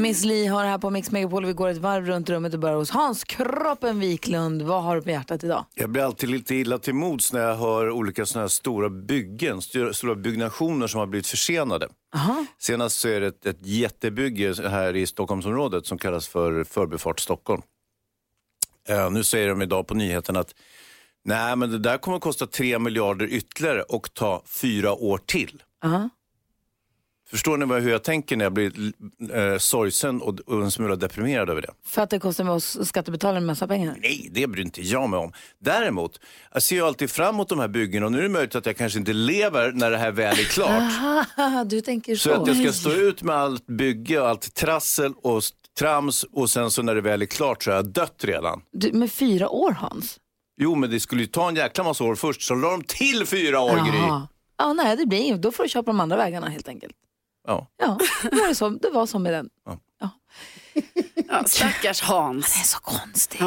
Miss Li har här på Mix Megapol. Vi går ett varv runt rummet och börjar hos Hans Kroppen Wiklund. Vad har du på hjärtat idag? Jag blir alltid lite illa till mods när jag hör olika såna här stora byggen, st- stora byggnationer som har blivit försenade. Aha. Senast så är det ett, ett jättebygge här i Stockholmsområdet som kallas för Förbifart Stockholm. Eh, nu säger de idag på nyheten att nej, men det där kommer att kosta 3 miljarder ytterligare och ta fyra år till. Aha. Förstår ni hur jag tänker när jag blir eh, sorgsen och, och en smula deprimerad över det? För att det kostar oss skattebetalare en massa pengar? Nej, det bryr inte jag mig om. Däremot, jag ser ju alltid fram emot de här byggena och nu är det möjligt att jag kanske inte lever när det här väl är klart. Aha, du tänker så. Så att jag ska stå ut med allt bygge och allt trassel och trams och sen så när det väl är klart så har jag dött redan. Du, med fyra år Hans? Jo, men det skulle ju ta en jäkla massa år först, så la de till fyra år, Gry. Ja, nej, det blir inget. Då får du köpa de andra vägarna helt enkelt. Ja. Ja, det var, det så, det var så med den. Ja, stackars Hans. Det är så konstigt.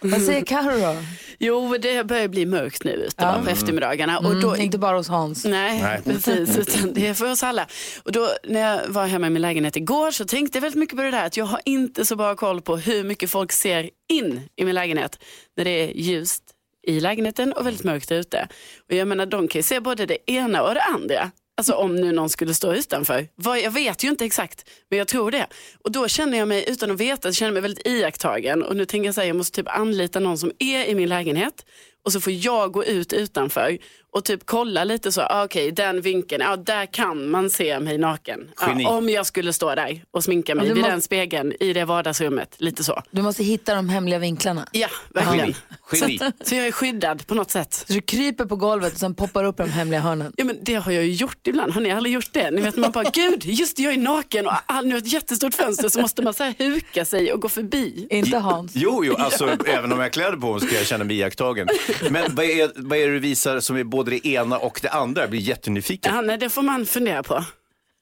Vad säger Carro då? Jo, det börjar bli mörkt nu ute Ja. på eftermiddagarna. Och Mm, då, inte bara hos Hans. Nej, Nej. precis. Utan det är för oss alla. Och då, när jag var hemma i min lägenhet igår så tänkte jag väldigt mycket på det där att jag har inte så bra koll på hur mycket folk ser in i min lägenhet när det är ljust i lägenheten och väldigt mörkt ute. Och jag menar, de kan ju se både det ena och det andra. Alltså om nu någon skulle stå utanför. Vad- Jag vet ju inte exakt, men jag tror det. Och då känner jag mig, utan att veta, känner mig väldigt iakttagen. Och nu tänker jag säga, jag måste typ anlita någon som är i min lägenhet. Och så får jag gå ut utanför och typ kolla lite så, ah, okej den vinkeln, ja där kan man se mig naken. Ja, om jag skulle stå där och sminka mig du vid må- den spegeln i det vardagsrummet, lite så. Du måste hitta de hemliga vinklarna. Ja, verkligen. Geni. Geni. Så, så jag är skyddad på något sätt. Så du kryper på golvet och sen poppar upp de hemliga hörnen. Ja men det har jag ju gjort ibland, har ni aldrig gjort det? Ni vet man bara, gud just det, jag är naken och ah, nu har ett jättestort fönster så måste man så här huka sig och gå förbi. Inte Hans. Jo, jo, alltså även om jag har kläder på mig ska jag känna mig iakttagen. Men vad är, vad är det du visar som är både det ena och det andra? Jag blir jättenyfiken. Ja, nej, det får man fundera på.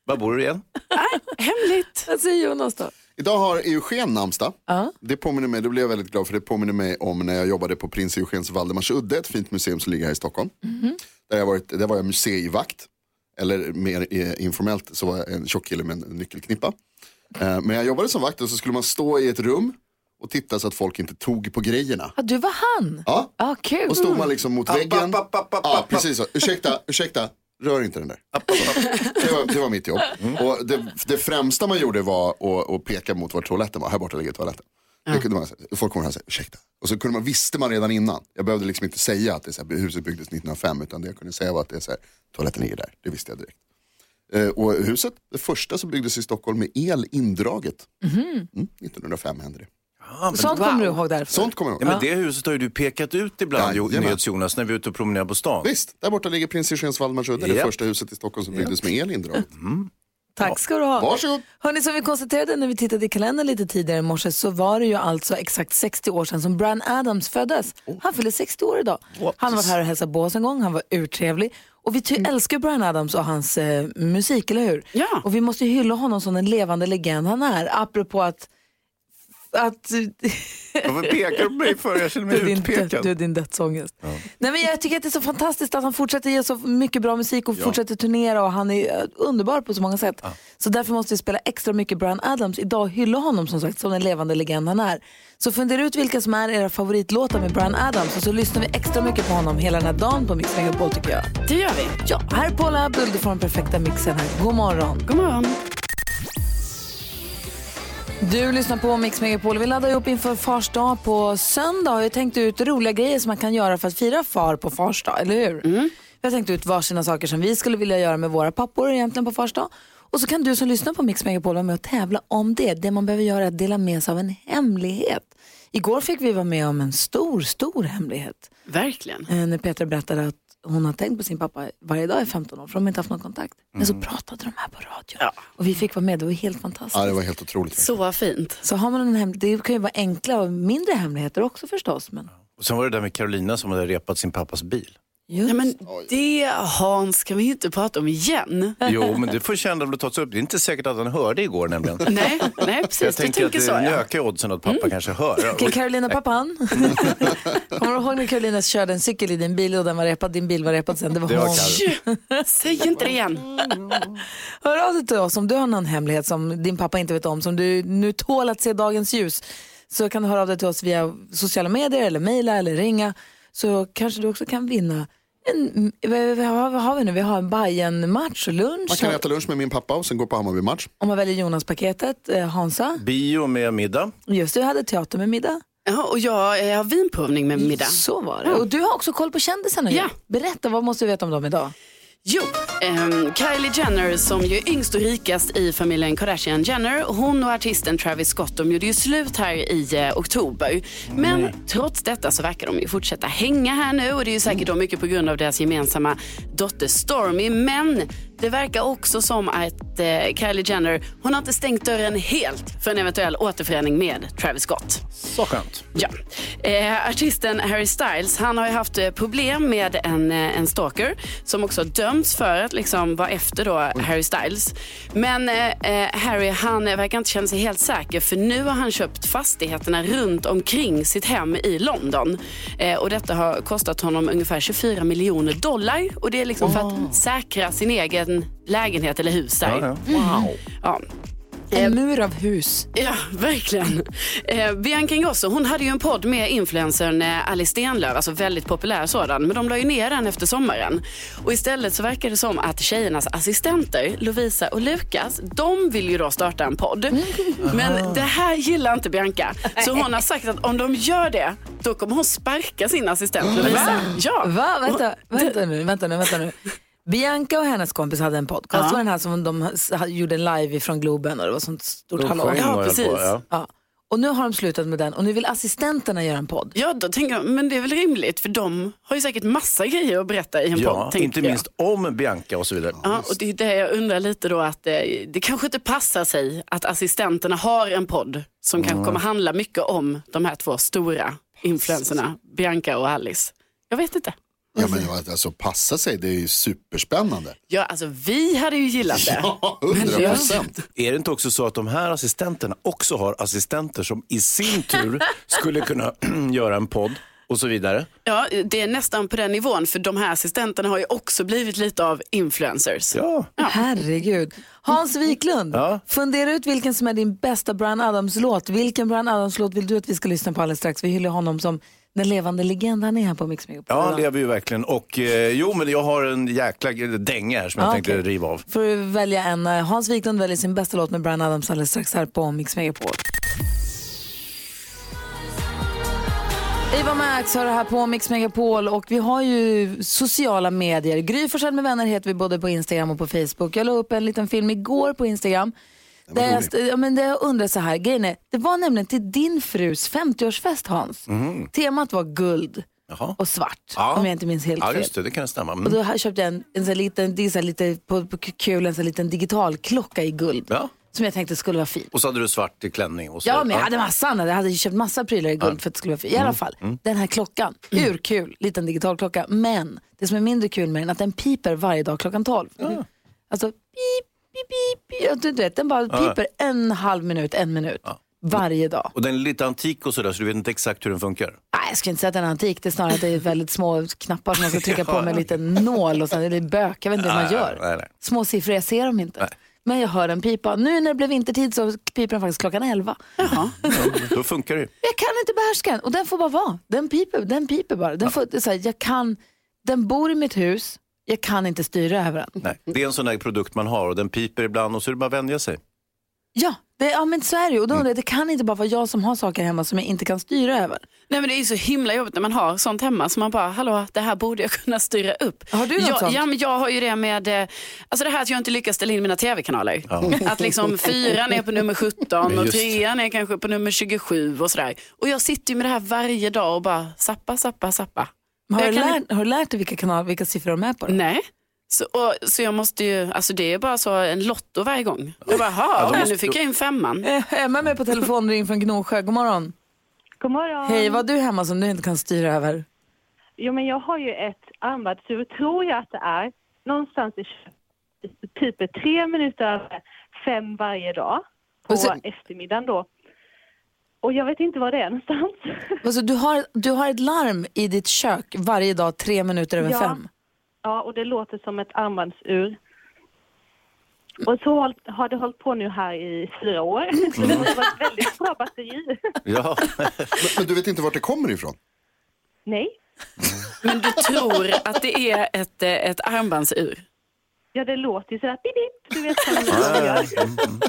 Var bor du igen? Hemligt. Vad säger Jonas då? Idag har Eugen namnsdag. Ja. Det påminner mig, det blev jag väldigt glad för det påminner mig om när jag jobbade på Prins Eugens Valdemarsudde, ett fint museum som ligger här i Stockholm. Där, jag varit, där var jag museivakt, eller mer eh, informellt så var jag en tjock kille med en nyckelknippa. Eh, men jag jobbade som vakt och så skulle man stå i ett rum och titta så att folk inte tog på grejerna. Ja, du var han? Ja, Ja, kul. och stod man liksom mot väggen. app, app, app, Ja, app. precis så. Ursäkta, ursäkta, rör inte den där. Det var, det var mitt jobb. Och det, det främsta man gjorde var att, att peka mot var toaletten var. Här borta ligger toaletten. Det kunde man, säga. folk kommer här och säger ursäkta. Och så kunde man, visste man redan innan. Jag behövde liksom inte säga att det så här, huset byggdes 1905 utan det jag kunde säga var att det är så här, toaletten ligger där. Det visste jag direkt. Eh, och huset, det första som byggdes i Stockholm med el indraget. Mm, 1905 hände det. Sånt kommer du ihåg därför? Sånt kommer jag Ja, ihåg. men det huset har ju du pekat ut ibland, Jajamän. NyhetsJonas, när vi är ute och promenerar på stan. Visst, där borta ligger Prins Eugens Valdemarsudde, det Japp. första huset i Stockholm som byggdes med el indraget. Tack ska du ha. Varsågod. Hörrni, som vi konstaterade när vi tittade i kalendern lite tidigare i morse så var det ju alltså exakt 60 år sedan som Brian Adams föddes. Han fyller 60 år idag. Han varit här och hälsat på oss en gång, han var urtrevlig. Och vi ty- älskar Brian Adams och hans eh, musik, eller hur? Ja. Och vi måste ju hylla honom som den levande legend han är. Apropå att... att Varför pekar du på mig för? Jag känner du, är mig din död, utpekad. du är din dödsångest. Nej, men jag tycker att det är så fantastiskt att han fortsätter ge så mycket bra musik och fortsätter turnera och han är eh, underbar på så många sätt. Så därför måste vi spela extra mycket Brian Adams idag hylla honom som sagt som den levande legend han är. Så fundera ut vilka som är era favoritlåtar med Brian Adams och så lyssnar vi extra mycket på honom hela den här dagen på Mix Megapol tycker jag. Det gör vi. Ja, här är Paula Abdul, du får den perfekta mixen här. God morgon. God morgon. Du lyssnar på Mix Megapol. Vi laddar upp inför Fars dag på söndag. och Jag tänkt ut roliga grejer som man kan göra för att fira far på Fars dag, eller hur? Vi har tänkt ut varsina saker som vi skulle vilja göra med våra pappor egentligen på Fars dag. Och så kan du som lyssnar på Mix Megapol vara med och tävla om det. Det man behöver göra är att dela med sig av en hemlighet. Igår fick vi vara med om en stor, stor hemlighet. Verkligen. Eh, när Petra berättade att hon har tänkt på sin pappa varje dag i 15 år för de har inte haft någon kontakt. Men så pratade de här på radio. Ja. Och vi fick vara med, det var helt fantastiskt. Ja, det var helt otroligt. Så fint. Så har man en hem, det kan ju vara enkla och mindre hemligheter också förstås. Men Och sen var det där med Carolina som hade repat sin pappas bil. Ja, men det Hans kan vi ju inte prata om igen. Jo, men det får känna om det tas upp. Det är inte säkert att han hörde igår nämligen. Nej, nej precis. Jag du tänker att så det ja. ökar oddsen att pappa kanske hör. Okej, Carolina pappan. Kommer du ihåg när Carolina körde en cykel i din bil och den var repad, din bil var repad sen? Det var Det var hon. Säg inte det igen. Hör av dig till oss om du har någon hemlighet som din pappa inte vet om, som du nu tål att se dagens ljus. Så kan du höra av dig till oss via sociala medier eller mejla eller ringa. Så kanske du också kan vinna en, vad, vad, har vi nu? Vi har en Bajen match och lunch. Man kan äta lunch med min pappa och sen gå på Hammarby-match. Om man väljer Jonas-paketet, eh, Hansa. Bio med middag. Just det, jag hade teater med middag. Ja, och jag, jag har vinprovning med middag. Så var det. Och du har också koll på kändisarna. Ja. Berätta, vad måste du veta om dem idag? Jo, ehm, Kylie Jenner som ju är yngst och rikast i familjen Kardashian Jenner. Hon och artisten Travis Scott de gjorde ju slut här i eh, oktober. Men trots detta så verkar de ju fortsätta hänga här nu och det är ju säkert då mycket på grund av deras gemensamma dotter Stormy. Men det verkar också som att eh, Kylie Jenner, hon har inte stängt dörren helt för en eventuell återförening med Travis Scott. Så skönt. Ja. Eh, artisten Harry Styles han har ju haft eh, problem med en, eh, en stalker som också dömts för att liksom vara efter då Harry Styles. Men eh, eh, Harry han verkar inte känna sig helt säker för nu har han köpt fastigheterna runt omkring sitt hem i London. Och detta har kostat honom ungefär 24 miljoner dollar och det är liksom för att säkra sin egen lägenhet eller hus där. Ja, ja. Wow. Ja. En mur av hus. Ja, verkligen. Eh, Bianca Ingrosso hon hade ju en podd med influencern eh, Alice Stenlöf, alltså väldigt populär sådan. Men de la ju ner den efter sommaren. Och istället så verkar det som att tjejernas assistenter, Lovisa och Lukas, de vill ju då starta en podd. Men det här gillar inte Bianca. Så hon har sagt att om de gör det, då kommer hon sparka sin assistent Lovisa. Ja. Va? Vänta, vänta nu, vänta nu, vänta nu. Bianca och hennes kompis hade en podcast. Det var den här som de gjorde live ifrån Globen och det var sånt stort De hallå. Ja, precis. På, ja. Ja. Och nu har de slutat med den och nu vill assistenterna göra en podd. Ja, då tänker jag, men det är väl rimligt för de har ju säkert massa grejer att berätta i en Ja, podd. inte jag. minst om Bianca och så vidare. Ja, och det är det jag undrar lite då att eh, det kanske inte passar sig att assistenterna har en podd som kanske kommer handla mycket om de här två stora influenserna, Bianca och Alice. Jag vet inte. Ja men alltså passa sig, det är ju superspännande. Ja, alltså vi hade ju gillat det. Ja, 100 procent. Är det inte också så att de här assistenterna också har assistenter som i sin tur skulle kunna göra en podd och så vidare? Ja, det är nästan på den nivån för de här assistenterna har ju också blivit lite av influencers. Ja. Herregud. Hans Wiklund, Ja. fundera ut vilken som är din bästa Brian Adams-låt. Vilken Brian Adams-låt vill du att vi ska lyssna på alldeles strax? Vi hyllar honom som den levande legend han är här på Mix Megapol. Ja, han lever ju verkligen. Och eh, jo, men jag har en jäkla dänga här som jag Ja, tänkte okej. riva av. Får du välja en. eh, Hans Wiklund väljer sin bästa låt med Brian Adams alldeles strax här på Mix Megapol. Eva Max har det här på Mix Megapol och vi har ju sociala medier. Gry Forssell med vänner heter vi både på Instagram och på Facebook. Jag la upp en liten film igår på Instagram. Där jag, st- ja, men där jag undrar så här, grejen är, det var nämligen till din frus 50-årsfest Hans. Temat var guld Jaha. och svart Ja. om jag inte minns helt Ja, fel. just det, det kan stämma. Och Mm. då här köpte jag en, en sån här liten, det är så här lite på, på kul, en sån här liten digital klocka i guld. Ja. Som jag tänkte skulle vara fin. Och så hade du svart i klänning. Och så. Ja, men jag hade massa annat. Jag hade köpt massa prylar i guld för att det skulle vara fin. I alla fall, den här klockan, urkul, liten digital klocka. Men det som är mindre kul med den är att den piper varje dag klockan 12. Alltså, pip, pip, pip, pip. Du vet, den bara piper en halv minut, en minut. Varje dag. Och den är lite antik och sådär så du vet inte exakt hur den funkar. Nej, jag skulle inte säga att den är antik. Det är snarare att det är väldigt små knappar som man ska trycka på med en liten nål och sen är det bök. Jag vet inte hur man gör. nej, nej. Små siffror, jag ser dem inte. Nej. Men jag hör den pipa. Nu när det blev vintertid så piper den faktiskt klockan 11. Jaha. Då funkar det. Jag kan inte behärska den och den får bara vara. Den piper, den piper bara. Den, får, så här, jag kan, den bor i mitt hus, jag kan inte styra över den. Nej. Det är en sån där produkt man har och den piper ibland och så är det bara att vänja sig. Ja, det, ja men så är det ju. Och då, jag, det kan inte bara vara jag som har saker hemma som jag inte kan styra över. Nej men det är ju så himla jobbigt när man har sånt hemma så man bara, hallå det här borde jag kunna styra upp. Har du något jag, sånt? Ja men jag har ju det med, eh, alltså det här att jag inte lyckas ställa in mina tv-kanaler. Att liksom fyran är på nummer 17 Men och trean är kanske på nummer 27 och sådär. Och jag sitter ju med det här varje dag och bara zappa, zappa, zappa. Har, du kan lärt, har du lärt dig vilka, kanal, vilka siffror de är på? Då? Nej. Så, och, så jag måste ju, alltså det är bara så en lotto varje gång. Jag bara, måste- nu fick jag in femman. Eh, Emma är med på telefon ring från Gnosjö. God morgon. God morgon. Hej, vad du hemma som du inte kan styra över? Jo, men jag har ju ett armbandsur, tror jag att det är, någonstans i typ tre minuter över fem varje dag på så- eftermiddagen då. Och jag vet inte var det är någonstans. Alltså, du, har, du har ett larm i ditt kök varje dag tre minuter över Ja. fem. Ja, och det låter som ett armbandsur. Och så har- har det hållit på nu här i fyra år. Så det vara ett väldigt bra batteri. Ja. Men, men du vet inte vart det kommer ifrån? Nej, Men du tror att det är ett, eh, ett armbandsur? ja det låter ju sådär pip, pip. Du vet vad det gör. Mm.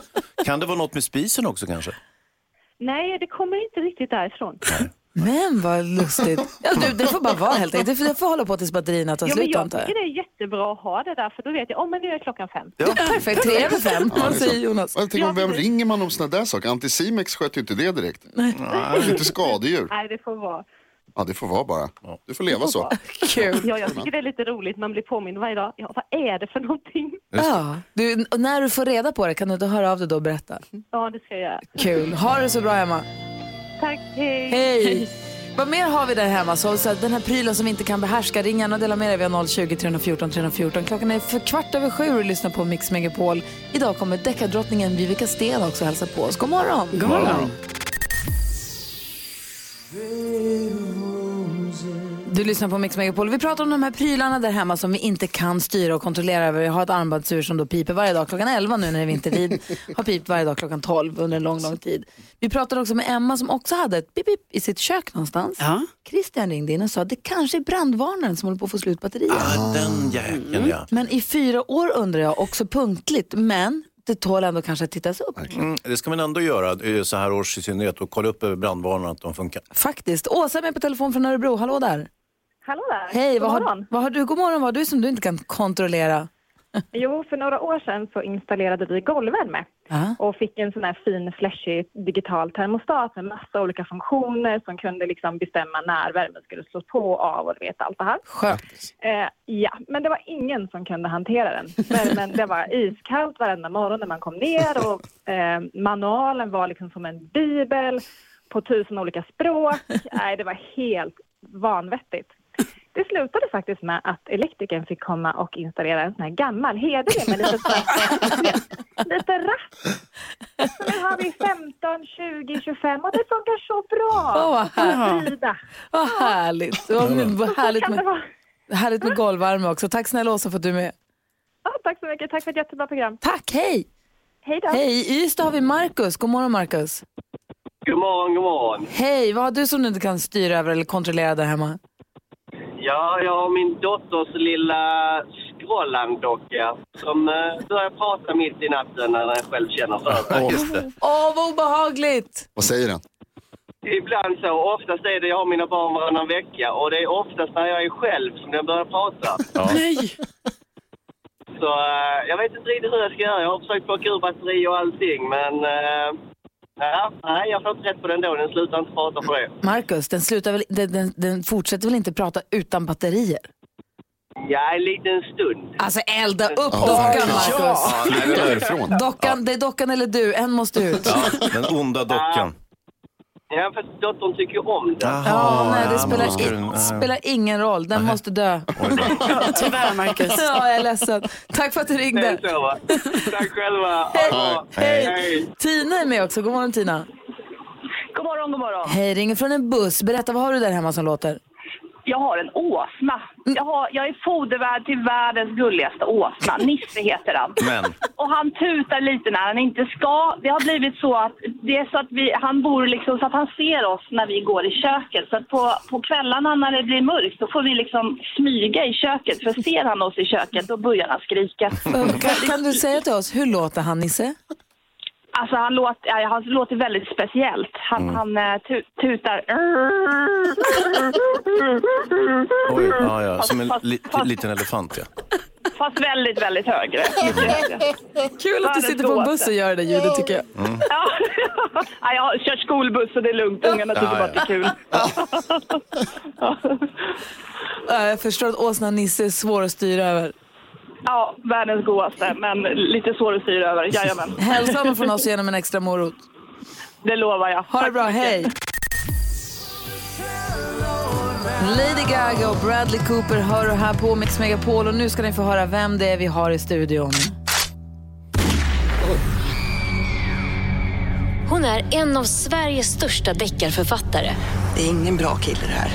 Kan det vara något med spisen också kanske? Nej, det kommer inte riktigt därifrån. Men vad lustigt. Ja, du, det får bara vara helt enkelt. Det får, det får hålla på tills batterierna tar Ja, slut jag antar tycker jag. det är jättebra att ha det där, för då vet jag, oh, men nu är klockan fem. Perfekt, tre över fem. Ja, Vad säger. Jonas? Jag tänker, vem ringer man om sådana där saker? Anticimex sköter ju inte det direkt. Nej. Inte skadedjur. Nej, det får vara. Ja, det får vara bara. Du får leva så. Kul. Ja, jag tycker det är lite roligt. Man blir påmind varje dag. Ja, vad är det för någonting? Ja, du, och när du får reda på det kan du inte höra av dig då och berätta. Ja, det ska jag göra. Kul. Ha det så bra Emma. Tack, hej. Hej! Vad mer har vi där hemma? Så, så att den här prylen som vi inte kan behärska, ring gärna och dela med dig. Vi har 020 314 314. Klockan är för kvart över sju och lyssnar på Mix Megapol. Idag kommer deckardrottningen Vivica Sten också hälsa på oss. God morgon! God morgon. Du lyssnar på Mix Megapol. Vi pratar om de här prylarna där hemma som vi inte kan styra och kontrollera över. Jag har ett armbandsur som då piper varje dag klockan 11 nu när det är vintertid. har pipt varje dag klockan 12 under en lång, lång tid. Vi pratade också med Emma som också hade ett pip, pip i sitt kök någonstans. Ja. Christian ringde in och sa att det kanske är brandvarnaren som håller på att få slut batterier. Ah, den jäkeln ja. Men i fyra år undrar jag, också punktligt, men det tål ändå kanske att tittas upp. Mm, det ska man ändå göra eh, så här års i synnerhet och kolla upp brandvarnarna att de funkar. Faktiskt. Åsa är med på telefon från Örebro. Hallå där. Hallå där. Hej, God vad har, morgon. vad har du? God morgon, vad har du som du inte kan kontrollera? Jo, för några år sedan så installerade vi golvvärme Ja. och fick en sån här fin flashig digital termostat med massa olika funktioner som kunde liksom bestämma när värmen skulle slås på och av och du vet allt det här. Skönt. Eh, ja, men det var ingen som kunde hantera den. Värmen, det var iskallt varenda morgon när man kom ner och eh, manualen var liksom som en bibel på tusen olika språk. Nej, det var helt vanvettigt. Det slutade faktiskt med att elektrikern fick komma och installera en sån här gammal hederlig med lite, lite ratt. Så nu har vi 15, 20, 25 och det funkar så bra. Åh, vad härligt. Vad härligt. Vad, vad härligt, med, vara? härligt med golvvärme också. Tack snälla Åsa för att du är med. Ja, tack så mycket. Tack för ett jättebra program. Tack, hej! Hej då. Hej, i Ystad har vi Markus. God morgon Markus. God morgon, god morgon. Hej, vad har du som du inte kan styra över eller kontrollera där hemma? Ja, jag har min dotters lilla Scrollan-docka som eh, börjar prata mitt i natten när den själv känner för det. Åh. Åh, vad obehagligt! vad säger den? Ibland så, oftast är det jag har mina barn varannan vecka och det är oftast när jag är själv som den börjar prata. Nej. Så eh, jag vet inte riktigt hur jag ska göra. Jag har försökt plocka ur batteri och allting men eh, ja, nej, jag får inte rätt på den då. Den slutar inte prata för det. Markus, den, slutar väl, den, den, den fortsätter väl inte prata utan batterier? Ja, en liten stund. Alltså elda upp Ja, dockan verkligen. Markus. Ja, nej, Flytta det, därifrån. Dockan, det är dockan eller du, en måste ut. ja, den onda dockan. Ja, för dottern tycker ju om det. Ja, nej, det ja, spelar, i, spelar ingen roll. Den måste dö. Tyvärr Marcus. Ja, jag är ledsen. Tack för att du Det är ringde. så va? Tack själva. Bra. Hej. Hej. Tina är med också. God morgon Tina. God morgon, god morgon. Hej, ringer från en buss. Berätta, vad har du där hemma som låter? Jag har en åsna. Jag, har, jag är fodervärd till världens gulligaste åsna. Nisse heter han. Men, Och han tutar lite när han inte ska. Det har blivit så att, det är så att vi, han bor liksom så att han ser oss när vi går i köket. Så att på, på kvällarna när det blir mörkt då får vi liksom smyga i köket. För ser han oss i köket då börjar han skrika. Kan, kan du säga till oss, hur låter han Nisse? Alltså han låter, ja, han låter väldigt speciellt. Han, han eh, tu, tutar. oj, ja, ja, som en Fast- li, fast- liten elefant ja. Fast väldigt, väldigt högre. Kul att du sitter på en buss och gör det ljudet tycker jag. Ja. ja, jag kört skolbuss så det är lugnt. Ungarna tycker Ja, bara att det är kul. Ja, Jag förstår att åsnan Nisse är svår att styra över. Ja, världens godaste, men lite svår att styra över. Jajamän, Hälsa honom från oss genom en extra morot. det lovar jag. Ha det bra, hej! Lady Gaga och Bradley Cooper hör du här på Mix Megapol och nu ska ni få höra vem det är vi har i studion. Hon är en av Sveriges största deckarförfattare. Det är ingen bra kille det här.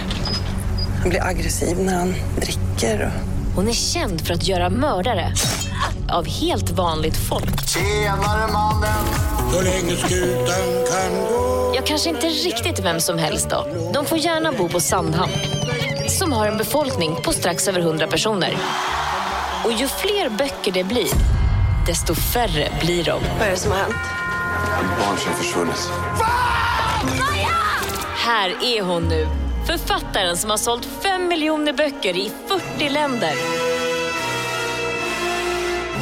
Han blir aggressiv när han dricker. Och... Hon är känd för att göra mördare av helt vanligt folk. Tjenare mannen! Så länge skutan kan gå Ja, kanske inte riktigt vem som helst då. De får gärna bo på Sandhamn. Som har en befolkning på strax över 100 personer. Och ju fler böcker det blir, desto färre blir de. Vad är det som har hänt? Barn som försvunnit. Här är hon nu. Författaren som har sålt 5 miljoner böcker i 40 länder.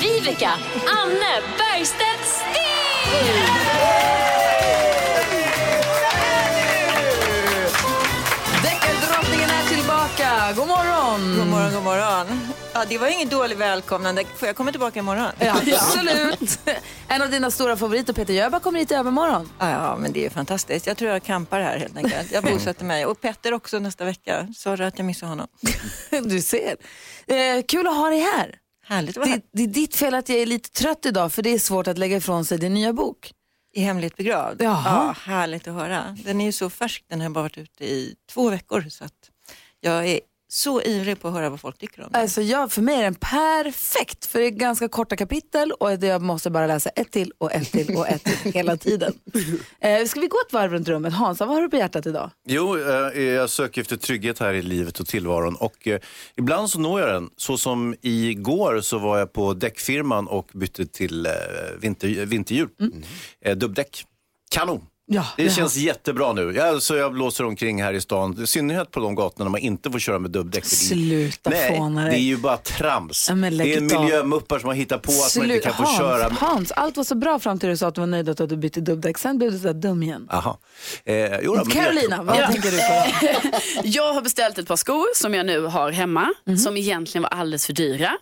Viveka Anne Bergstedt Stig! God morgon! God morgon, god morgon. Ja, det var inget dåligt välkomnande. Får jag komma tillbaka imorgon? Ja, absolut. En av dina stora favoriter, Peter Jöback, kommer hit i övermorgon. Ja, ja, men det är fantastiskt. Jag tror jag campar här helt enkelt. Jag bosätter mig. Och Petter också nästa vecka. Sorry att jag missade honom. Du ser. Eh, kul att ha dig här. Härligt att vara. Det, det är ditt fel att jag är lite trött idag för det är svårt att lägga ifrån sig din nya bok. I hemligt begravd. Jaha. Ja, härligt att höra. Den är ju så färsk. Den har bara varit ute i två veckor. Så att jag är så ivrig på att höra vad folk tycker om den. Alltså jag, för mig är den perfekt för det är ganska korta kapitel och det- jag måste bara läsa ett till och ett till och ett till hela tiden. Eh, ska vi gå ett varv runt rummet? Hansa, vad har du på hjärtat idag? Jo, eh, jag söker efter trygghet här i livet och tillvaron och eh, ibland så når jag den. Så som igår så var jag på däckfirman och bytte till eh, vinter, vinterhjul. Eh, dubbdäck. Kanon! Ja, Det känns jättebra nu. Jag, så jag blåser omkring här i stan, i synnerhet på de gatorna man inte får köra med dubbdäck. Det är- Sluta Nej, fåna det dig. är ju bara trams. Ja, det är miljömuppar som har hittat på att man inte kan få Hans, köra. Hans, allt var så bra fram till du sa att du var nöjd att du bytte dubbdäck. Sen blev du så där dum igen. Aha. Eh, jo, då, Carolina, vad Ja. tänker du på? Jag har beställt ett par skor som jag nu har hemma, som egentligen var alldeles för dyra.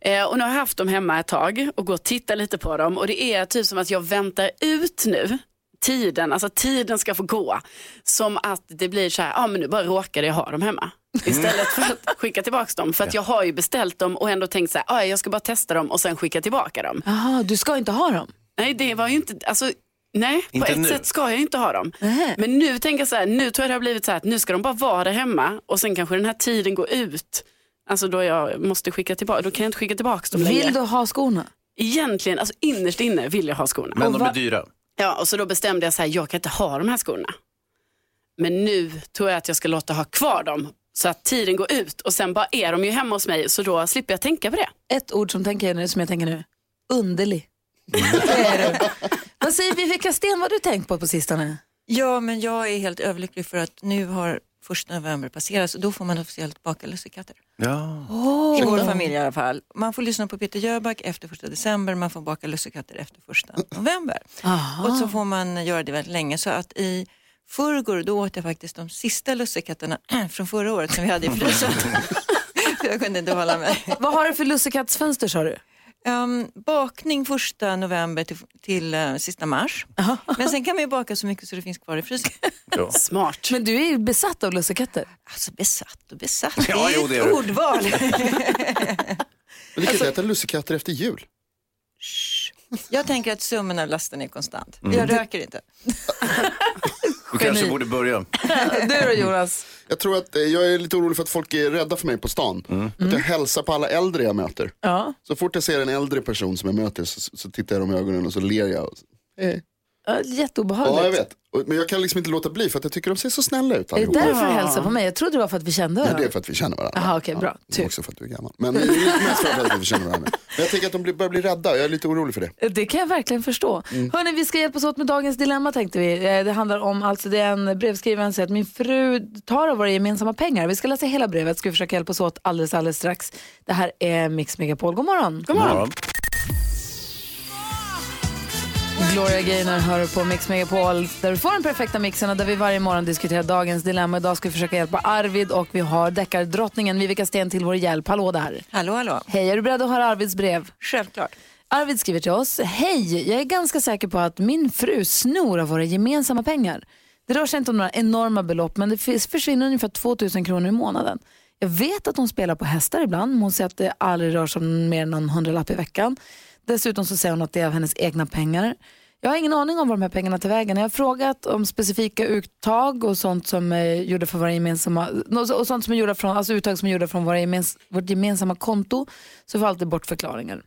Eh, och nu har jag haft dem hemma ett tag och går och tittar lite på dem. Och det är typ som att jag väntar ut nu tiden, alltså tiden ska få gå. Som att det blir så här, ja men nu bara råkade jag ha dem hemma. Istället för att skicka tillbaka dem. För att jag har ju beställt dem och ändå tänkt så här, ja jag ska bara testa dem och sen skicka tillbaka dem. Jaha, du ska inte ha dem? Nej, det var ju inte, alltså, nej, på Inte ett nu. sätt ska jag inte ha dem. Nähä. Men nu tänker jag så här, nu tror jag det har blivit så här att nu ska de bara vara där hemma och sen kanske den här tiden går ut. Alltså då jag måste skicka tillbaka, då kan jag inte skicka tillbaka dem längre. Vill du ha skorna? Egentligen, alltså innerst inne vill jag ha skorna. Men de är dyra. Ja, och så då bestämde jag så här, jag kan inte ha de här skorna. Men nu tror jag att jag ska låta ha kvar dem så att tiden går ut och sen bara är de ju hemma hos mig så då slipper jag tänka på det. Ett ord som, tänker jag nu, som jag tänker nu. Underlig. Det är du. Vad säger vi, vilka sten vad har du tänkt på på sistone? Ja, men jag är helt överlycklig för att nu har första november passerat och då får man officiellt baka lussekatter. Ja. I vår familj i alla fall. Man får lyssna på Peter Jöback efter första december, man får baka lussekatter efter första november. Och så får man göra det väldigt länge. Så att i förrgår då åt jag faktiskt de sista lussekatterna från förra året som vi hade i frysen. Jag kunde inte hålla mig. Vad har du för lussekattsfönster sa du? Um, bakning första november till, till eh, sista mars. Men sen kan man ju baka så mycket så det finns kvar i frysen. Ja. Smart. Men du är ju besatt av lussekatter. Alltså besatt och besatt, Ja, det är jo, ett det är du. ordval. Men du kan inte äta lussekatter efter jul. Jag tänker att summan av lasten är konstant. Mm. Jag röker inte. Du kanske borde börja. Du då Jonas? Jag tror att eh, jag är lite orolig för att folk är rädda för mig på stan. Att jag hälsar på alla äldre jag möter. Ja. Så fort jag ser en äldre person som jag möter så, så tittar jag dem i ögonen och så ler jag. Och så, hej. Ja, Jätteobehagligt. Ja, jag vet. Men jag kan liksom inte låta bli för att jag tycker de ser så snälla ut Är det allihopa. därför du hälsar på mig? Jag trodde det var för att vi kände Nej, varandra. det är för att vi känner varandra. Aha, okej, bra. Ja, också för att du är gammal. Men det är lite mest för att vi känner varandra. Men jag tänker att de blir- börjar bli rädda. Jag är lite orolig för det. Det kan jag verkligen förstå. Mm. Hörrni, vi ska hjälpas åt med dagens dilemma tänkte vi. Eh, Det handlar om, alltså det är en brevskrivare som säger att min fru tar av våra gemensamma pengar. Vi ska läsa hela brevet, ska vi försöka hjälpas åt alldeles, alldeles strax. Det här är Mix Megapol. God morgon. God morgon. Gloria Gaynor hör på Mix Megapol där du får den perfekta mixen och där vi varje morgon diskuterar dagens dilemma. Idag ska vi försöka hjälpa Arvid och vi har deckardrottningen Vivica Sten till vår hjälp. Hallå där. Hallå, hallå. Hej, är du beredd att höra Arvids brev? Självklart. Arvid skriver till oss. Hej, jag är ganska säker på att min fru snor av våra gemensamma pengar. Det rör sig inte om några enorma belopp men det försvinner ungefär 2000 kronor i månaden. Jag vet att hon spelar på hästar ibland, men hon säger att det aldrig rör sig om mer än någon hundralapp i veckan. Dessutom så säger hon att det är av hennes egna pengar. Jag har ingen aning om var de här pengarna tar vägen. Jag har frågat om specifika uttag och sånt som är gjorda för våra gemensamma, och sånt som är gjorda från, alltså uttag som är gjorda från våra gemens, vårt gemensamma konto, så får jag alltid bort förklaringar.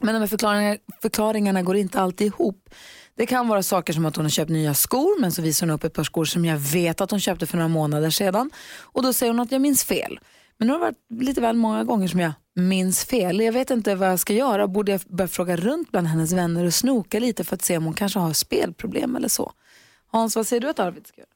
Men de här förklaringar, förklaringarna går inte alltid ihop. Det kan vara saker som att hon har köpt nya skor men så visar hon upp ett par skor som jag vet att hon köpte för några månader sedan. Och då säger hon att jag minns fel. Men nu har det varit lite väl många gånger som jag minns fel. Jag vet inte vad jag ska göra. Borde jag börja fråga runt bland hennes vänner och snoka lite för att se om hon kanske har spelproblem eller så? Hans, vad säger du att Arvid ska göra?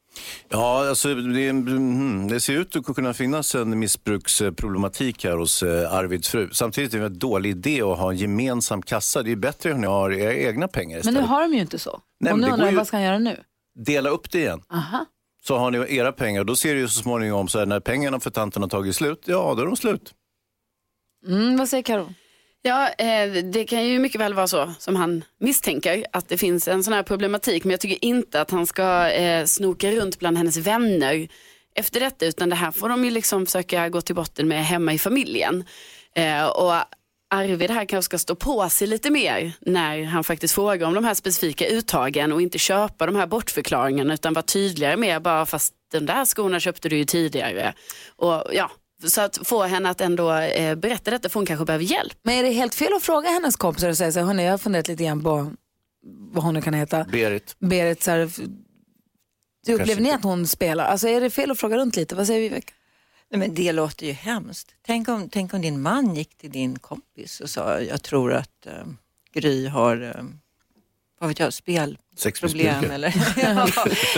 Ja, alltså det, mm, det ser ut att kunna finnas en missbruksproblematik här hos eh, Arvids fru. Samtidigt är det en dålig idé att ha en gemensam kassa. Det är bättre om ni har era egna pengar Men istället. nu har de ju inte så. Nej, och men nu undrar jag, vad ska han göra nu? Dela upp det igen. Aha. Så har ni era pengar. Då ser det ju så småningom så här, när pengarna för tanten har tagit slut, ja då är de slut. Mm, vad säger Karo? Ja, eh, det kan ju mycket väl vara så som han misstänker, att det finns en sån här problematik. Men jag tycker inte att han ska eh, snoka runt bland hennes vänner efter detta, utan det här får de ju liksom försöka gå till botten med hemma i familjen. Eh, och Arvid här kanske ska stå på sig lite mer när han faktiskt frågar om de här specifika uttagen och inte köpa de här bortförklaringarna utan vara tydligare med bara fast den där skorna köpte du ju tidigare. Och ja, så att få henne att ändå eh, berätta detta för hon kanske behöver hjälp. Men är det helt fel att fråga hennes kompisar och säga så här, jag har funderat lite grann på vad hon nu kan heta. Berit. Berit, så här, f- upplever ni inte. att hon spelar? Alltså är det fel att fråga runt lite? Vad säger vi? Nej, men det låter ju hemskt. Tänk om, tänk om din man gick till din kompis och sa, jag tror att eh, Gry har, eh, vad vet jag, spelproblem eller? ja,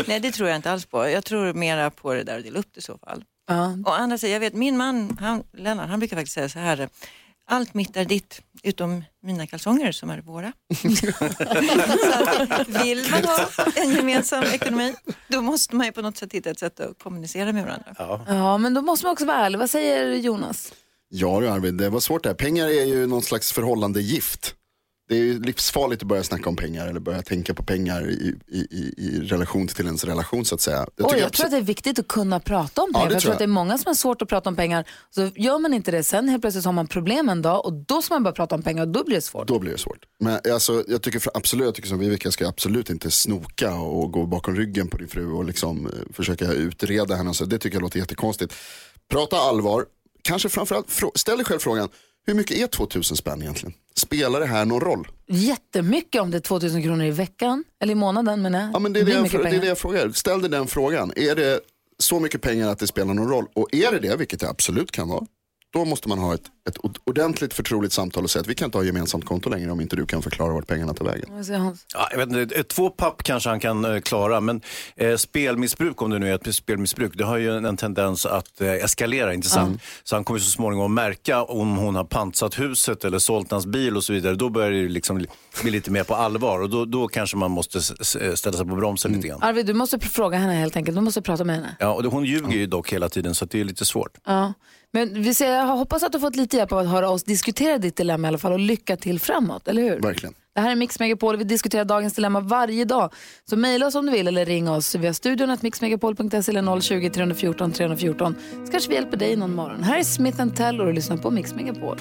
nej, det tror jag inte alls på. Jag tror mera på det där att dela upp det i så fall. Ja. Och andra säger, jag vet min man, han, Lennart, han brukar faktiskt säga så här, allt mitt är ditt utom mina kalsonger som är våra. så vill man ha en gemensam ekonomi, då måste man ju på något sätt hitta ett sätt att kommunicera med varandra. Ja, men då måste man också vara ärlig. Vad säger Jonas? Ja du Arvid, det var svårt det här. Pengar är ju någon slags förhållande gift. Det är livsfarligt att börja snacka om pengar eller börja tänka på pengar i, i, i, i relation till ens relation så att säga. Det Oj, jag tror att det är viktigt att kunna prata om Ja, pengar. för jag tror tror att det är jag. många som har svårt att prata om pengar. Så gör man inte det sen helt plötsligt har man problem en dag och då ska man börja prata om pengar och då blir det svårt. Då blir det svårt. Men alltså, jag tycker för, absolut, jag tycker som Vivica ska absolut inte snoka och gå bakom ryggen på din fru och liksom eh, försöka utreda henne. och Så det tycker jag låter jättekonstigt. Prata allvar, kanske framförallt ställ dig själv frågan, hur mycket är 2000 spänn egentligen? Spelar det här någon roll? Jättemycket om det är 2000 kronor i veckan, eller i månaden menar jag. Ja, men det, är det, blir jag, det är det jag frågar. Ställ dig den frågan. Är det så mycket pengar att det spelar någon roll? Och är det det, vilket det absolut kan vara, då måste man ha ett, ett ordentligt förtroligt samtal och säga att vi kan inte ha gemensamt konto längre om inte du kan förklara vart pengarna tar vägen. Ja, jag vet inte, eh, två papp kanske han kan eh, klara, men eh, spelmissbruk, om det nu är ett spelmissbruk, det har ju en, en tendens att eh, eskalera, inte sant? Så han kommer så småningom märka om hon har pantsatt huset eller sålt hans bil och så vidare. Då börjar det liksom li- bli lite mer på allvar och då, då kanske man måste s- ställa sig på bromsen lite grann. Arvid, du måste fråga henne helt enkelt. Du måste prata med henne. Ja, och det, hon ljuger ju dock hela tiden så att det är lite svårt. Ja. Men vi ser, jag hoppas att du har fått lite hjälp av att höra oss diskutera ditt dilemma i alla fall och lycka till framåt, eller hur? Verkligen. Det här är Mix Megapol, vi diskuterar dagens dilemma varje dag. Så mejla oss om du vill eller ring oss via studion att mixmegapol.se eller 020 314 314. Så kanske vi hjälper dig någon morgon. Här är Smith Tell och du lyssnar på Mix Megapol.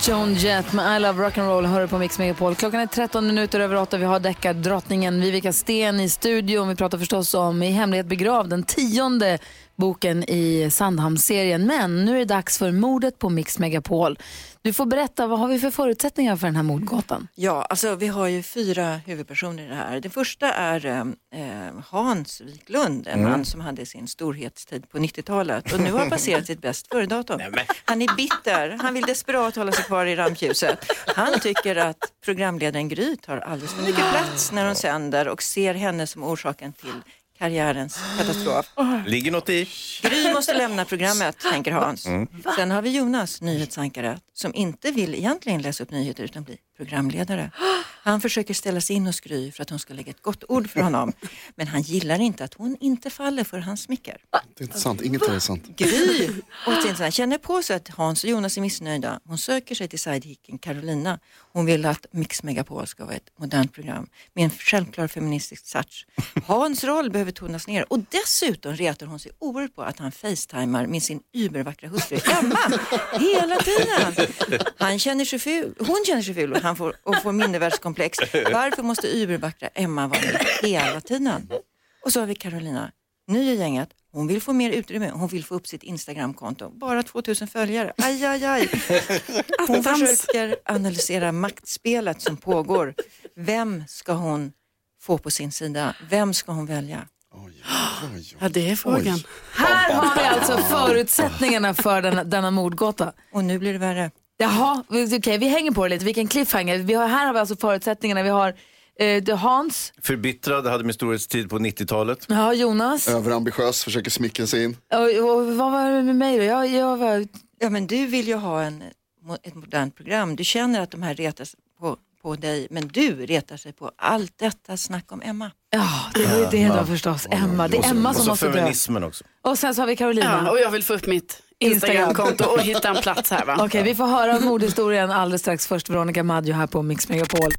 Joan Jett med I Love Rock'n'Roll hör du på Mix Megapol. Klockan är 13 minuter över 8. Vi har deckardrottningen Vivica Sten i studion. Vi pratar förstås om I hemlighet begravd, den tionde boken i Sandhamnsserien. Men nu är det dags för mordet på Mix Megapol. Du får berätta, vad har vi för förutsättningar för den här mordgåtan? Ja, alltså vi har ju fyra huvudpersoner i det här. Den första är eh, Hans Wiklund, en Mm. man som hade sin storhetstid på 90-talet och nu har passerat sitt bäst före-datum. Han är bitter, han vill desperat hålla sig kvar i rampljuset. Han tycker att programledaren Gry tar alldeles för mycket plats när hon sänder och ser henne som orsaken till karriärens katastrof. Ligger något i? Gry måste lämna programmet, tänker Hans. Mm. Sen har vi Jonas, nyhetsankare, som inte vill egentligen läsa upp nyheter utan bli programledare. Han försöker ställa sig in hos Gry för att hon ska lägga ett gott ord för honom. Men han gillar inte att hon inte faller för hans smicker. Det är inte sant, inget är sant. Gry och Tinsan känner på sig att Hans och Jonas är missnöjda. Hon söker sig till sidekicken Carolina. Hon vill att Mix Megapol ska vara ett modernt program med en självklar feministisk touch. Hans roll behöver tonas ner och dessutom retar hon sig oerhört på att han facetimar med sin übervackra hustru Emma hela tiden. Han känner sig ful, hon känner sig ful han får, och får mindervärdeskomplex. Varför måste übervackra Emma vara med hela tiden? Och så har vi Carolina, ny i gänget. Hon vill få mer utrymme, hon vill få upp sitt Instagramkonto. Bara 2000 följare, aj aj aj. Hon försöker analysera maktspelet som pågår. Vem ska hon få på sin sida? Vem ska hon välja? Ja, det är frågan. Här har vi alltså förutsättningarna för denna, denna mordgåta. Och nu blir det värre. Jaha, okej vi hänger på det lite. Vilken cliffhanger. Vi har, här har vi alltså förutsättningarna. Vi har eh, Hans, Förbittrad, hade min storhetstid på 90-talet. ja, Jonas Överambitiös, försöker smickra sig in. och, och vad var det med mig då? Jag, jag var... Ja, men du vill ju ha en, ett modernt program. Du känner att de här retar sig på, på dig, men du retar sig på allt detta snack om Emma. Ja, det var ju det då förstås. Emma. Det är Emma och som så måste dö. feminismen också. Och sen så har vi Carolina. Ja, och jag vill få upp mitt Instagramkonto och hitta en plats här va? Okej, vi får höra mordhistorien alldeles strax. Först Veronica Maggio här på Mix Megapol.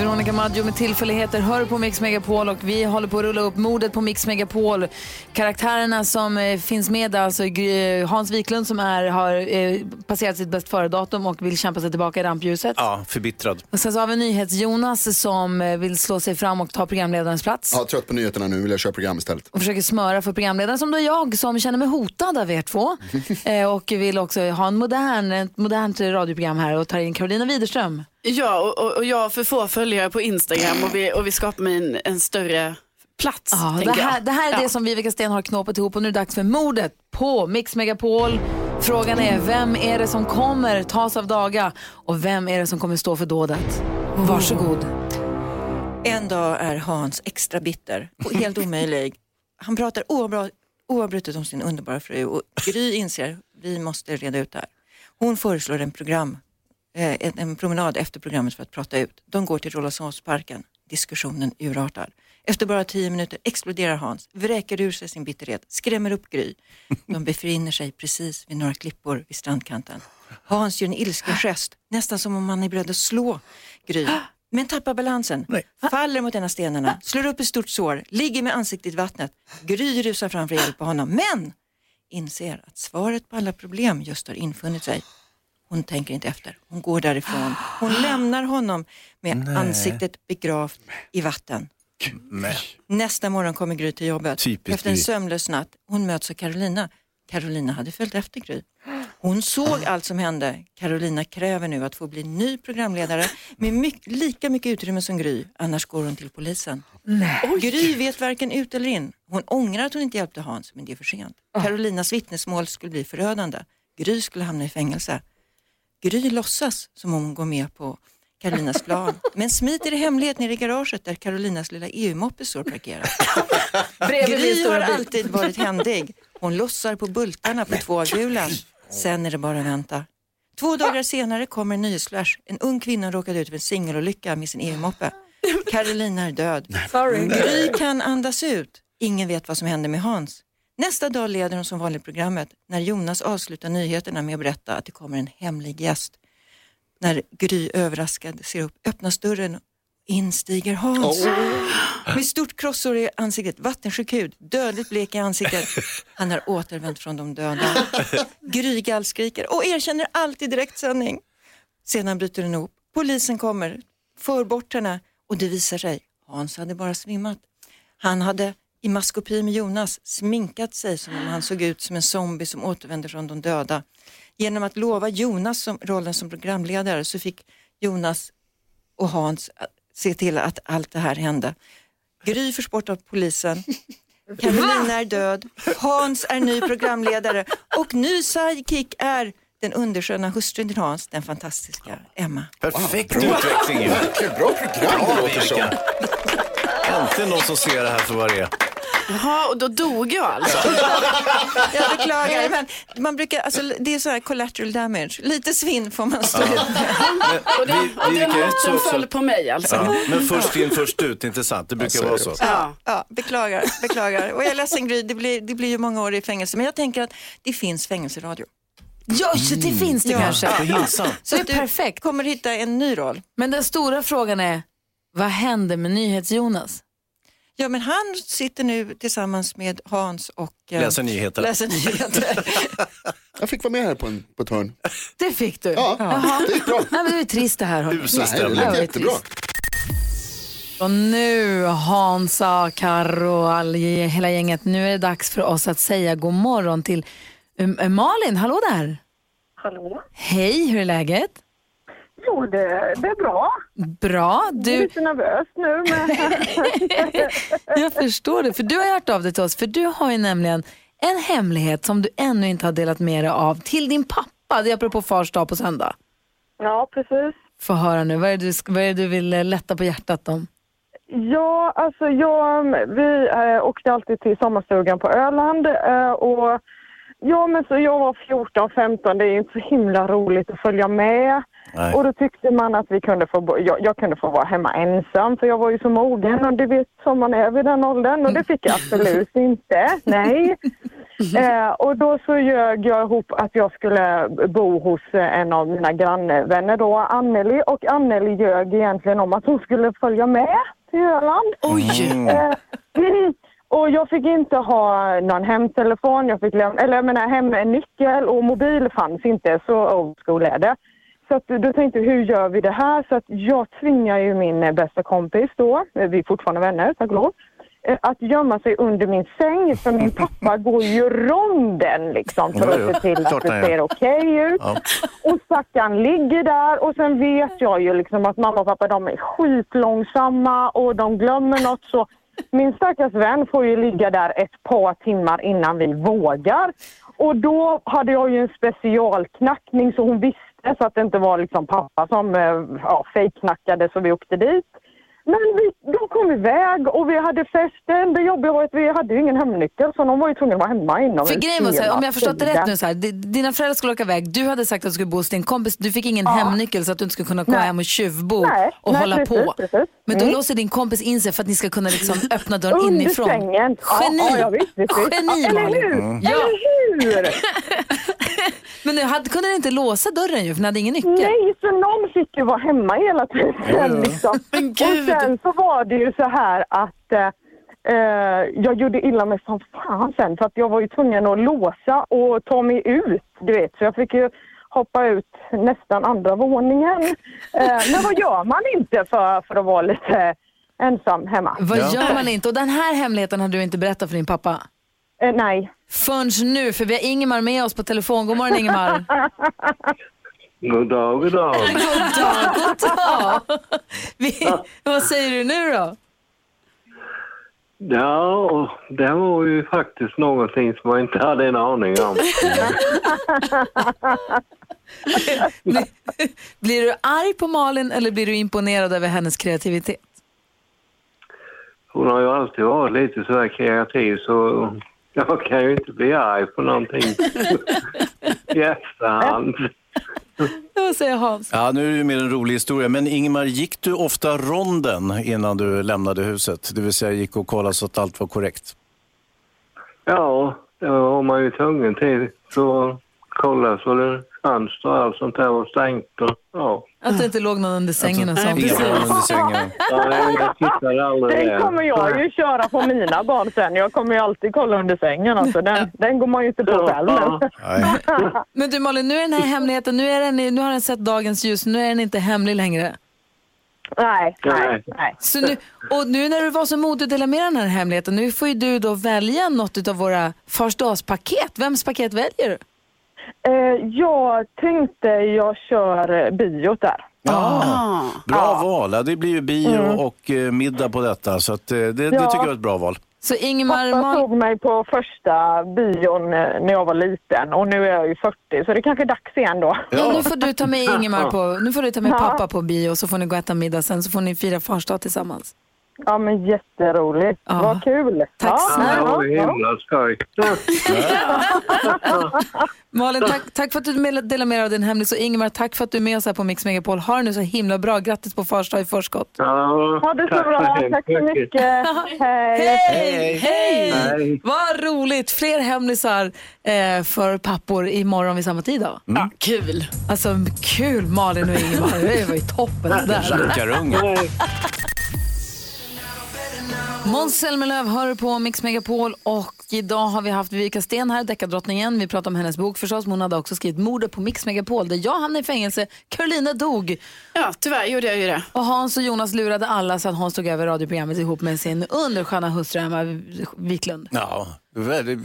Veronica Maggio med tillfälligheter hör på Mix Megapol och vi håller på att rulla upp mordet på Mix Megapol. Karaktärerna som eh, finns med alltså Gry- Hans Wiklund som är, har eh, passerat sitt bäst före-datum och vill kämpa sig tillbaka i rampljuset. Ja, förbittrad. Och sen så har vi NyhetsJonas som eh, vill slå sig fram och ta programledarens plats. Ja, trött på nyheterna nu, vill jag köra program istället. och försöker smöra för programledaren som då är jag som känner mig hotad av er två. eh, och vill också ha en modern, ett modernt radioprogram här och tar in Carolina Widerström. Ja, och, och, jag har för få följare på Instagram och vi, och vi skapar mig en, en större plats. Ja, det, här, det här är Ja. det som Vivica Sten har knåpat ihop och nu är det dags för mordet på Mix Megapol. Frågan är vem är det som kommer tas av daga och vem är det som kommer stå för dådet? Varsågod. En dag är Hans extra bitter och helt omöjlig. Han pratar oavbrutet om sin underbara fru och Gry inser vi måste reda ut det här. Hon föreslår en program, en, en promenad efter programmet för att prata ut. De går till Rålambshovsparken. Diskussionen urartar. Efter bara tio minuter exploderar Hans, vräker ur sig sin bitterhet, skrämmer upp Gry. De befinner sig precis vid några klippor vid strandkanten. Hans gör en ilsken gest, nästan som om han är beredd att slå Gry. Men tappar balansen, faller mot en av stenarna, slår upp ett stort sår, ligger med ansiktet i vattnet. Gry rusar fram för att hjälpa honom, men inser att svaret på alla problem just har infunnit sig. Hon tänker inte efter, hon går därifrån. Hon lämnar honom med Nej. ansiktet begravt i vatten. Men. Nästa morgon kommer Gry till jobbet. Typiskt Efter en Gry. sömnlös natt. Hon möts av Carolina. Carolina hade följt efter Gry. Hon såg allt som hände. Carolina kräver nu att få bli ny programledare med mycket, lika mycket utrymme som Gry, annars går hon till polisen. Gry vet varken ut eller in. Hon ångrar att hon inte hjälpte Hans, men det är för sent. Carolinas vittnesmål skulle bli förödande. Gry skulle hamna i fängelse. Gry låtsas som om hon går med på Carolinas plan, men smiter i hemlighet ner i garaget där Carolinas lilla EU-moppe står parkerad. Gry har alltid varit händig. Hon lossar på bultarna på tvåhjulen. Sen är det bara att vänta. Två dagar senare kommer en nyhetsflash. En ung kvinna råkade ut för en singelolycka med sin EU-moppe. Carolina är död. Gry kan andas ut. Ingen vet vad som hände med Hans. Nästa dag leder hon som vanligt programmet när Jonas avslutar nyheterna med att berätta att det kommer en hemlig gäst. När Gry överraskad ser upp öppnas dörren och in stiger Hans. Med stort krossår i ansiktet, vattensjuk hud, dödligt blek i ansiktet. Han har återvänt från de döda. Gry gallskriker och erkänner allt i direktsändning. Sedan bryter den ihop. Polisen kommer, för bort henne och det visar sig, Hans hade bara svimmat. Han hade i maskopi med Jonas sminkat sig som om han såg ut som en zombie som återvänder från de döda. Genom att lova Jonas som, rollen som programledare så fick Jonas och Hans se till att allt det här hände. Gry förs bort av polisen. Carolina är död. Hans är ny programledare och ny sidekick är den undersköna hustrun till Hans, den fantastiska Emma. Perfekt utveckling ju. Vilket bra program det låter som. Äntligen någon som ser det här för vad det är. Jaha, och då dog jag alltså? Jag beklagar, men man brukar, alltså, det är så här collateral damage. Lite svinn får man stå ut med. Och det, och det är något som föll på mig alltså. Ja, men först in först ut, inte sant? Det brukar vara så. Ja, ja, beklagar, beklagar. Och jag är ledsen Gry, det blir, det blir ju många år i fängelse. Men jag tänker att det finns fängelseradio. Ja, så det finns det Ja. kanske. Så det är du perfekt. kommer hitta en ny roll. Men den stora frågan är, vad händer med NyhetsJonas? Ja, men han sitter nu tillsammans med Hans och eh, Läser nyheter. läser nyheter. Jag fick vara med här på, en, på ett hörn. Det fick du? Ja, Jaha. det gick bra. Nej, men det är trist det här. hörni. Usel Nej, det stämning. Ja, lät det är jättebra. Och nu Hansa, Karo och all, hela gänget, nu är det dags för oss att säga god morgon till um, Malin. Hallå där! Hallå? Hej, hur är läget? Jo, det, det är bra. Bra. Jag är Du, lite nervös nu. Men... jag förstår det, för du har hört av dig till oss, för du har ju nämligen en hemlighet som du ännu inte har delat med dig av till din pappa. Det är apropå fars dag på söndag. ja, precis. Få höra nu, vad är det du, vad är det du vill eh, lätta på hjärtat om? Ja, alltså jag, vi eh, åkte alltid till sommarstugan på Öland eh, och ja, men så jag var 14, 15, det är inte så himla roligt att följa med. Nej. Och då tyckte man att vi kunde få, jag, jag kunde få vara hemma ensam för jag var ju så mogen och det vet som man är vid den åldern och det fick jag absolut inte. Nej. Eh, och då så ljög jag ihop att jag skulle bo hos eh, en av mina grannvänner då, Anneli. Och Anneli ljög egentligen om att hon skulle följa med till Öland. Oj! Eh, och jag fick inte ha någon hemtelefon, jag fick lämna, eller jag menar hemnyckel och mobil fanns inte, så old school är det. Så att, då tänkte jag, hur gör vi det här? Så att jag tvingar ju min eh, bästa kompis då, eh, vi är fortfarande vänner, tack och lov, eh, att gömma sig under min säng för min pappa går ju ronden liksom för att se till att det ser okej ut. Ja. Och stackaren ligger där och sen vet jag ju liksom att mamma och pappa de är skitlångsamma och de glömmer något så min stackars vän får ju ligga där ett par timmar innan vi vågar. Och då hade jag ju en specialknackning så hon visste så att det inte var liksom pappa som eh, ja, fejkknackade så vi åkte dit. Men vi, de kom iväg och vi hade festen. Det jobbiga var att vi hade ju ingen hemnyckel så de var ju tvungna att vara hemma inom För en grejen var så här, om jag förstått det rätt nu så här, di- dina föräldrar skulle åka iväg, du hade sagt att du skulle bo hos din kompis, du fick ingen hemnyckel så att du inte skulle kunna Nej. hem och tjuvbo Nej, och nej, hålla precis, på. precis. Men då Mm. låser din kompis in sig för att ni ska kunna liksom öppna dörren Under inifrån. sängen. Geni! Ja, ja, visst, visst. Geni ja, eller Malin! hur? Mm. Ja. Eller hur? Men nu hade, kunde ni inte låsa dörren ju för ni hade ingen nyckel. Nej, så någon fick ju vara hemma hela tiden. ja. Liksom. Men Och gud! sen så var det ju så här att eh, eh, jag gjorde illa mig som fan sen för att jag var ju tvungen att låsa och ta mig ut. Du vet, så jag fick ju hoppa ut nästan andra våningen. Eh, men vad gör man inte för, för att vara lite ensam hemma? Vad Ja. gör man inte? Och den här hemligheten hade du inte berättat för din pappa. Eh, nej. Förrän nu, för vi har Ingemar med oss på telefon. God morgon Ingemar. God dag, god dag. God dag, god dag. Vi, vad säger du nu då? Ja, det var ju faktiskt någonting som jag inte hade en aning om. Blir, blir du arg på Malin eller blir du imponerad över hennes kreativitet? Hon har ju alltid varit lite så här kreativ så jag kan ju inte bli arg på någonting i efterhand. Vad säger Hans? Ja, nu är det ju mer en rolig historia. Men Ingmar, gick du ofta ronden innan du lämnade huset? Det vill säga gick och kollade så att allt var korrekt? Ja, det var man ju tvungen till. Så kolla så det fönster och allt sånt där var stängt. Och, ja. Att det inte låg någon under sängen och sånt. Barn under sängen. Den kommer jag ju köra på mina barn sen. Jag kommer ju alltid kolla under sängen. Alltså. Den, den går man ju inte på själv. Nej. Men du Malin, nu är den här hemligheten, nu, är den, nu har den sett dagens ljus, nu är den inte hemlig längre. Nej, nej, Nej. nej. Så nu, och nu när du var så modig att dela med den här hemligheten, nu får ju du då välja något av våra farsdagspaket. Vems paket väljer du? Eh, jag tänkte jag kör eh, biot där. Ah. Bra val. Ja, det blir ju bio och eh, middag på detta. Så att, det, det Ja. tycker jag är ett bra val. Så Ingemar, Pappa tog mig på första bion när jag var liten och nu är jag ju 40 så det är kanske är dags igen då. ja, nu får du ta med Ingemar på, nu får du ta med Ja. pappa på bio så får ni gå och äta middag sen så får ni fira fars tillsammans. Ja, men jätteroligt. Vad kul. Tack ja, snälla. ja, Ja, ja. himla skoj. Malin, tack, tack för att du delar med dig av din hemlis och Ingemar, tack för att du är med oss här på Mix Megapol. Ha det nu så himla bra. Grattis på fars dag i förskott. Ja, Ha det så tack bra. Tack så mycket. Hej. Hej! Hej! Hej. Vad roligt! Fler hemlisar eh, för pappor imorgon vid samma tid då. Ja, kul. Alltså kul Malin och Ingemar, det var ju toppen det där. Måns Zelmerlöw hör på Mix Megapol och idag har vi haft Vivica Sten här, deckardrottningen. Vi pratar om hennes bok förstås, men hon hade också skrivit Mordet på Mix Megapol där jag hamnade i fängelse, Carolina dog. Ja, tyvärr gjorde jag ju det. Och Hans och Jonas lurade alla så att Hans tog över radioprogrammet ihop med sin undersköna hustru Emma Wiklund. Ja,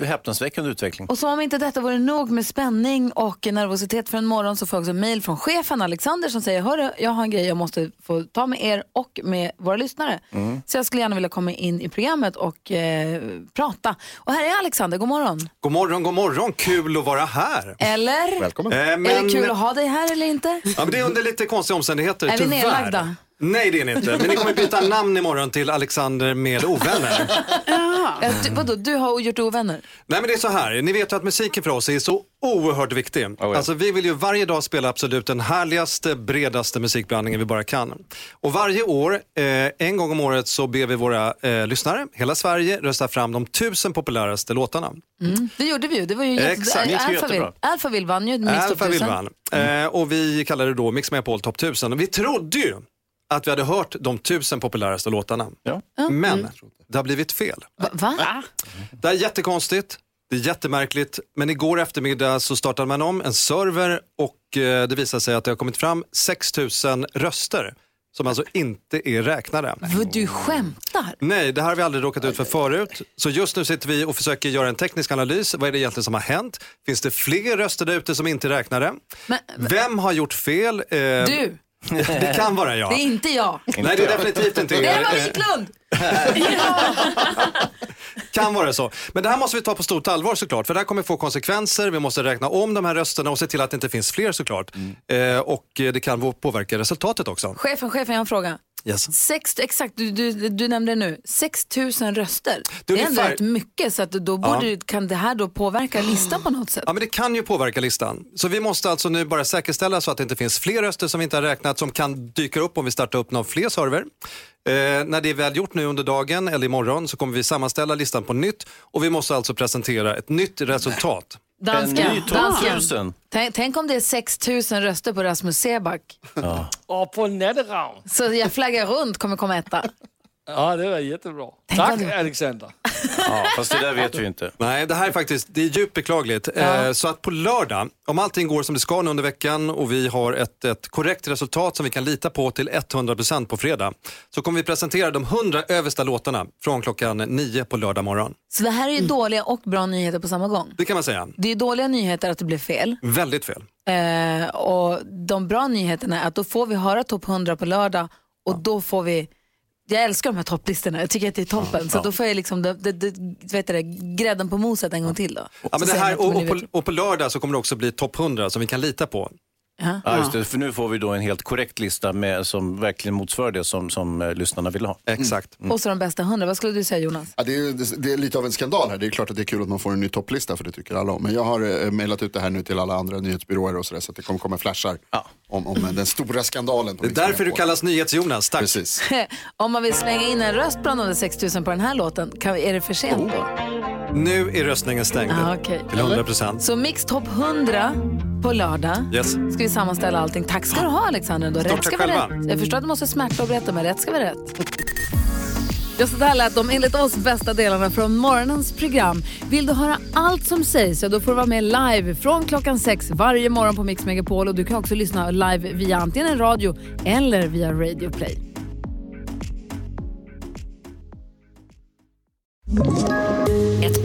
häpnadsväckande utveckling. Och som om inte detta vore nog med spänning och nervositet för en morgon så får jag också mejl från chefen Alexander som säger Hörru, jag har en grej jag måste få ta med er och med våra lyssnare. Så jag skulle gärna vilja komma in i programmet och eh, prata. Och här är Alexander, god morgon. God morgon, god morgon. Kul att vara här. Eller? Välkommen. Eh, Är det kul att ha dig här eller inte? Ja, men det är under lite konstiga omständigheter, Är vi tyvärr. nedlagda? Nej, det är ni inte. Men ni kommer byta namn imorgon till Alexander med ovänner. Ja, du, vadå, du har gjort ovänner? Nej, men det är så här. Ni vet ju att musiken för oss är så oerhört viktig. ja. Alltså, vi vill ju varje dag spela absolut den härligaste, bredaste musikblandningen vi bara kan. Och varje år, eh, en gång om året, så ber vi våra eh, lyssnare, hela Sverige, rösta fram de tusen populäraste låtarna. Mm. Det gjorde vi ju. Det var ju Exakt. Är Alphaville, vann ju Mix Top Alphaville 1000. vann. Eh, och vi kallade det då Mix Megapol Top 1000. Och vi trodde ju att vi hade hört de tusen populäraste låtarna. Ja. Men det har blivit fel. Va? Va? Det är jättekonstigt, det är jättemärkligt, men igår eftermiddag så startade man om en server och eh, det visade sig att det har kommit fram 6000 röster som alltså inte är räknade. Vad Du skämtar? Nej, det här har vi aldrig råkat ut för förut. Så just nu sitter vi och försöker göra en teknisk analys. Vad är det egentligen som har hänt? Finns det fler röster där ute som inte är räknade? Men, Vem har gjort fel? Eh, du, Det kan vara jag. det är inte jag. Nej, det är definitivt inte Det är er. Emma Eh, Wiklund! Kan vara så. Men det här måste vi ta på stort allvar såklart. För det här kommer få konsekvenser. Vi måste räkna om de här rösterna och se till att det inte finns fler såklart. Eh, och det kan påverka resultatet också. Chefen, chefen, jag har en fråga. Yes. Sex, exakt, du, du, du nämnde det nu. 6 000 röster. Det är, ändå ungefär- rätt mycket, så att då borde, kan det här då påverka listan på något sätt? Ja, men det kan ju påverka listan. Så vi måste alltså nu bara säkerställa så att det inte finns fler röster som vi inte har räknat som kan dyka upp om vi startar upp någon fler server. Eh, när det är väl gjort nu under dagen eller imorgon så kommer vi sammanställa listan på nytt och vi måste alltså presentera ett nytt resultat. Dansken, En ny topp dansken. 1000. Tänk, tänk om det är 6 000 röster på Rasmus Seback. Och på Natteravn. Så jag flaggar runt kommer komma etta. Ja, det var jättebra. Tack Alexander. Ja, fast det där vet vi inte. Nej, det här är faktiskt det är djupt beklagligt. Eh, så att på lördag, om allting går som det ska nu under veckan och vi har ett, ett korrekt resultat som vi kan lita på till 100% på fredag, så kommer vi presentera de 100 översta låtarna från klockan 9 på lördag morgon. Så det här är ju dåliga och bra nyheter på samma gång. Det kan man säga. Det är dåliga nyheter att det blev fel. Väldigt fel. Eh, och de bra nyheterna är att då får vi höra topp 100 på lördag och då får vi jag älskar de här topplistorna, jag tycker att det är toppen. Så då får jag liksom det, det, det, vet det, grädden på moset en gång till då. Ja, men det här, och, och, på, och på lördag så kommer det också bli topp 100 som vi kan lita på. Ja. Ja, just det, för nu får vi då en helt korrekt lista med, som verkligen motsvarar det som, som eh, lyssnarna vill ha. Exakt. Och så de bästa 100, vad skulle du säga Jonas? Ja, det, är, det, det är lite av en skandal här. Det är klart att det är kul att man får en ny topplista för det tycker alla om. Men jag har eh, mejlat ut det här nu till alla andra nyhetsbyråer och sådär så att det kommer komma flashar om, om eh, den stora skandalen. På Det är Mix därför du Megapol. kallas NyhetsJonas. Tack. Precis. Om man vill slänga in en röst bland de där 6000 på den här låten, kan, är det för sent då? Nu är röstningen stängd Ah, okej. till 100%. Så Mix Top 100 på lördag Yes. ska vi sammanställa allting. Tack ska du ha Alexander. Då. Rätt ska vara rätt. Jag förstår att du måste smärta och berätta, men rätt ska vara rätt. Just så där lät de enligt oss bästa delarna från morgonens program. Vill du höra allt som sägs så då får du vara med live från klockan sex varje morgon på Mix Megapol och du kan också lyssna live via antingen en radio eller via Radio Play. Ett